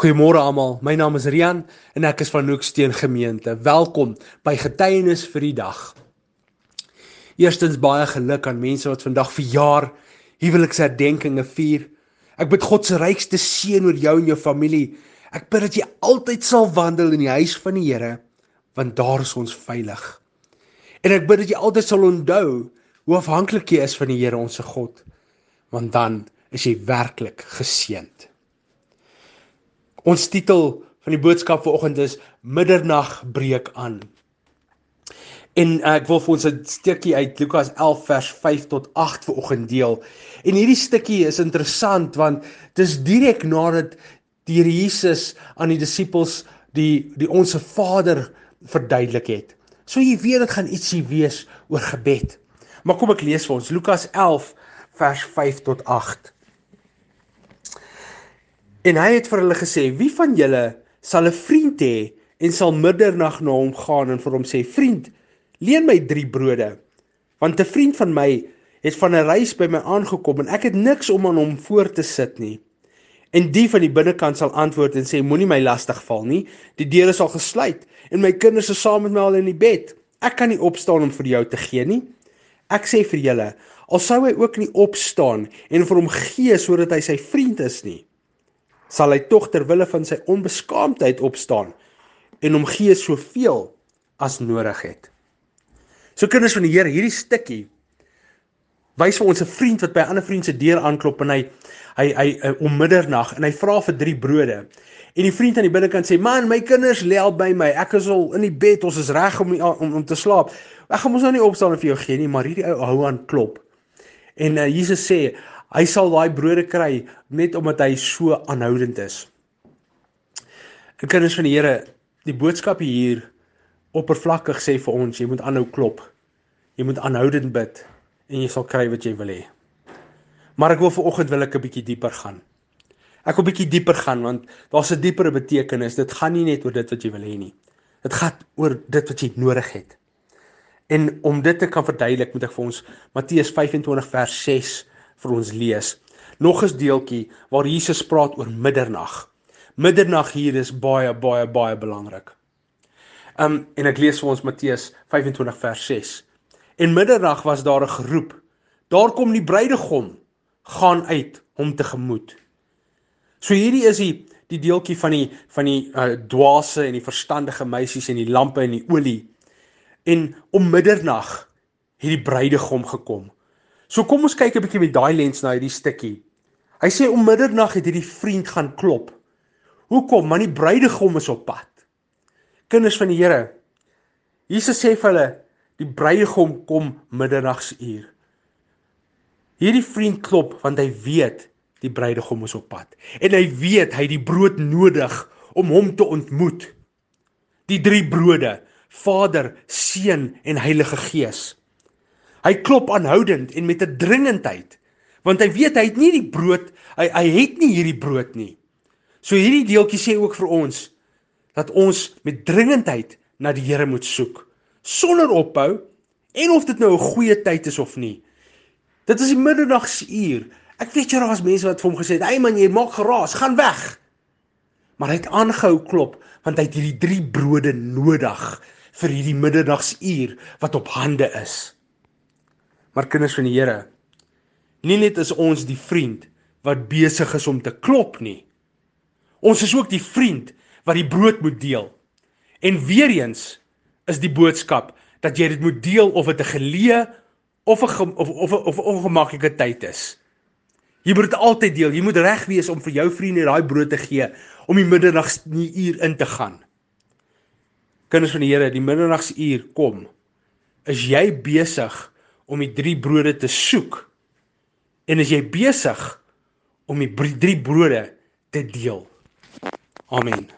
Goeiemôre almal. My naam is Rian en ek is van Hoeksteen Gemeente. Welkom by Getuienis vir die dag. Eerstens baie geluk aan mense wat vandag verjaar, huweliksherdenkinge vier. Ek bid God se rykste seën oor jou en jou familie. Ek bid dat jy altyd sal wandel in die huis van die Here, want daar is ons veilig. En ek bid dat jy altyd sal onthou hoe afhanklik jy is van die Here ons se God, want dan is jy werklik geseënd. Ons titel van die boodskap vanoggend is Middernag breek aan. En uh, ek wil vir ons 'n stukkie uit Lukas 11 vers 5 tot 8 vanoggend deel. En hierdie stukkie is interessant want dit is direk nadat die Here Jesus aan die disippels die die onsse Vader verduidelik het. So jy weet dit gaan ietsie wees oor gebed. Maar kom ek lees vir ons Lukas 11 vers 5 tot 8. En hy het vir hulle gesê: "Wie van julle sal 'n vriend hê en sal middernag na hom gaan en vir hom sê: "Vriend, leen my 3 brode, want 'n vriend van my het van 'n reis by my aangekom en ek het niks om aan hom voor te sit nie." En die van die binnekant sal antwoord en sê: "Moenie my lastig val nie. Die deure is al gesluit en my kinders is saam met my al in die bed. Ek kan nie opstaan om vir jou te gee nie." Ek sê vir julle, al sou hy ook nie opstaan en vir hom gee sodat hy sy vriend is nie, sal hy tog ter wille van sy onbeskaamdheid opstaan en hom gee soveel as nodig het. So kinders van die Here, hierdie stukkie wys vir ons 'n vriend wat by 'n ander vriend se deur aanklop en hy hy hy, om middernag en hy vra vir drie brode. En die vriend aan die binnekant sê: "Man, my kinders lê al by my. Ek is al in die bed. Ons is reg om, om om te slaap. Ek gaan mos nou nie opstaan en vir jou gee nie, maar hierdie ou hou aan klop." En uh, Jesus sê: Hy sal daai brode kry net omdat hy so aanhoudend is. En kinders van die Here, die boodskap hier oppervlakkig sê vir ons, jy moet aanhou klop. Jy moet aanhoudend bid en jy sal kry wat jy wil hê. Maar ek wil vir oggend wil ek 'n bietjie dieper gaan. Ek wil bietjie dieper gaan want daar's 'n diepere betekenis. Dit gaan nie net oor dit wat jy wil hê nie. Dit gaan oor dit wat jy nodig het. En om dit te kan verduidelik, moet ek vir ons Matteus 25 vers 6 vir ons lees. Nog 'n deeltjie waar Jesus praat oor middernag. Middernag hier is baie baie baie belangrik. Um en ek lees vir ons Matteus 25 vers 6. En middernag was daar 'n geroep. Daar kom die bruidegom, gaan uit hom tegemoet. So hierdie is die die deeltjie van die van die uh, dwaase en die verstandige meisies en die lampe en die olie. En om middernag het die bruidegom gekom. So kom ons kyk 'n bietjie met daai lens na hierdie stukkie. Hy sê om middernag het hierdie vriend gaan klop. Hoekom? Want die bruidegom is op pad. Kinders van die Here. Jesus sê vir hulle, die bruidegom kom middernagsuur. Hierdie vriend klop want hy weet die bruidegom is op pad en hy weet hy het die brood nodig om hom te ontmoet. Die drie brode: Vader, Seun en Heilige Gees. Hy klop aanhoudend en met 'n dringendheid want hy weet hy het nie die brood hy hy het nie hierdie brood nie. So hierdie deeltjie sê ook vir ons dat ons met dringendheid na die Here moet soek sonder ophou en of dit nou 'n goeie tyd is of nie. Dit is die middernagsuur. Ek weet jy daar was mense wat vir hom gesê het: "Hey man, jy maak geraas, gaan weg." Maar hy het aangehou klop want hy het hierdie drie brode nodig vir hierdie middernagsuur wat op hande is. Maar kinders van die Here, nie net is ons die vriend wat besig is om te klop nie. Ons is ook die vriend wat die brood moet deel. En weer eens is die boodskap dat jy dit moet deel of dit 'n geleë of 'n of of of 'n ongemaklike tyd is. Jy moet dit altyd deel. Jy moet reg wees om vir jou vriende daai brood te gee om die middernagsuur in te gaan. Kinders van die Here, die middernagsuur kom. Is jy besig om die drie brode te soek en is jy besig om die drie brode te deel. Amen.